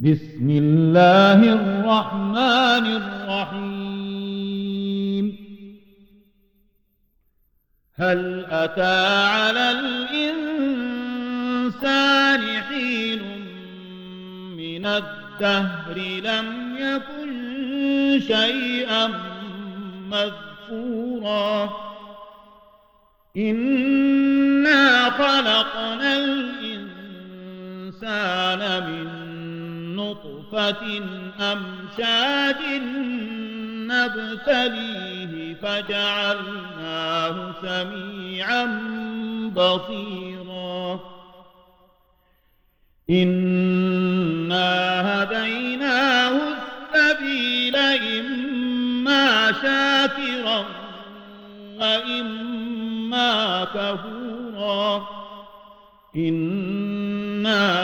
بسم الله الرحمن الرحيم. هل أتى على الإنسان حين من الدهر لم يكن شيئا مذكورا؟ إنا خلقنا الإنسان من نطفة أمشاج نبتليه فجعلناه سميعا بصيرا. إنا هديناه السبيل إما شاكرا وإما كفورا. إنا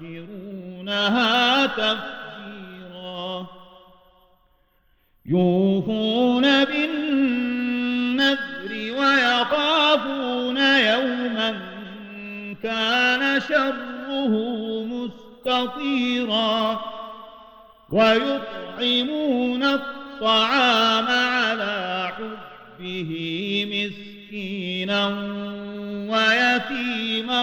يفجرونها تفجيرا. يوفون بالنذر ويخافون يوما كان شره مستطيرا. ويطعمون الطعام على حبه مسكينا ويتيما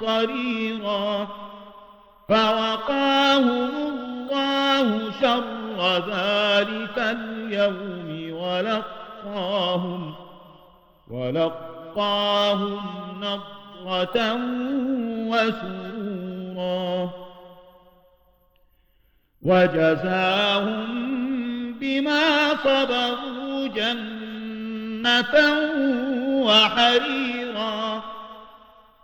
قريرا فوقاهم الله شر ذلك اليوم ولقاهم ولقاهم نضرة وسرورا وجزاهم بما صبروا جنة وحريرا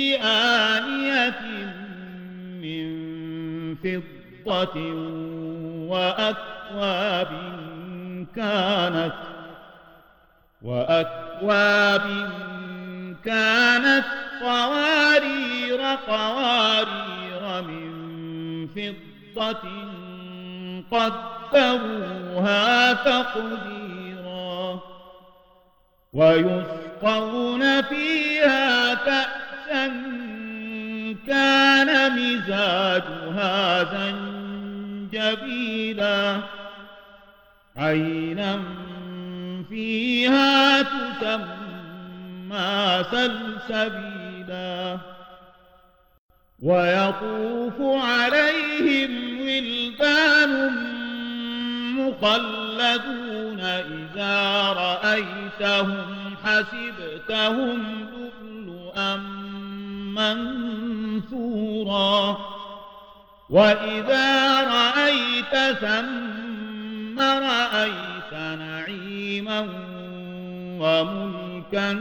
بآنية من فضة وأكواب كانت وأكواب كانت قوارير قوارير من فضة قدروها تقديرا ويسقون فيها كأسا كان مزاجها زنجبيلا عينا فيها تسمى سلسبيلا. ويطوف عليهم ولدان مخلدون إذا رأيتهم حسبتهم منثورا. وإذا رأيت ثم رأيت نعيما وملكا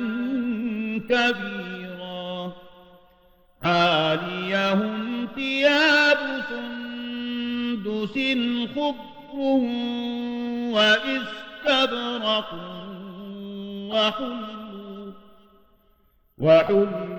كبيرا. عاليهم ثياب سندس خضر وإستبرق وحلوا وحلوا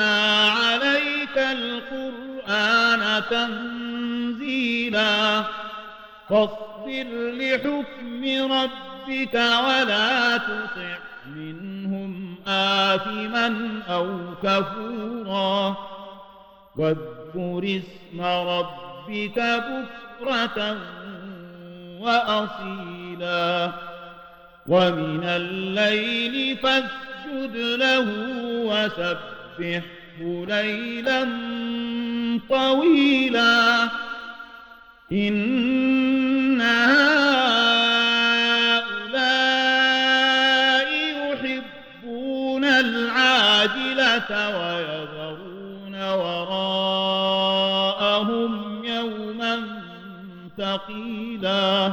نزلنا عليك القرآن تنزيلا. فاصبر لحكم ربك ولا تطع منهم آثما أو كفورا. واذكر اسم ربك بكرة وأصيلا. ومن الليل فاسجد له وسبحه ليلا طويلا. إن هؤلاء يحبون العاجلة ويذرون وراءهم يوما ثقيلا.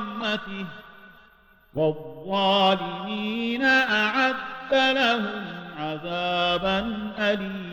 رحمته والظالمين أعد لهم عذابا أليما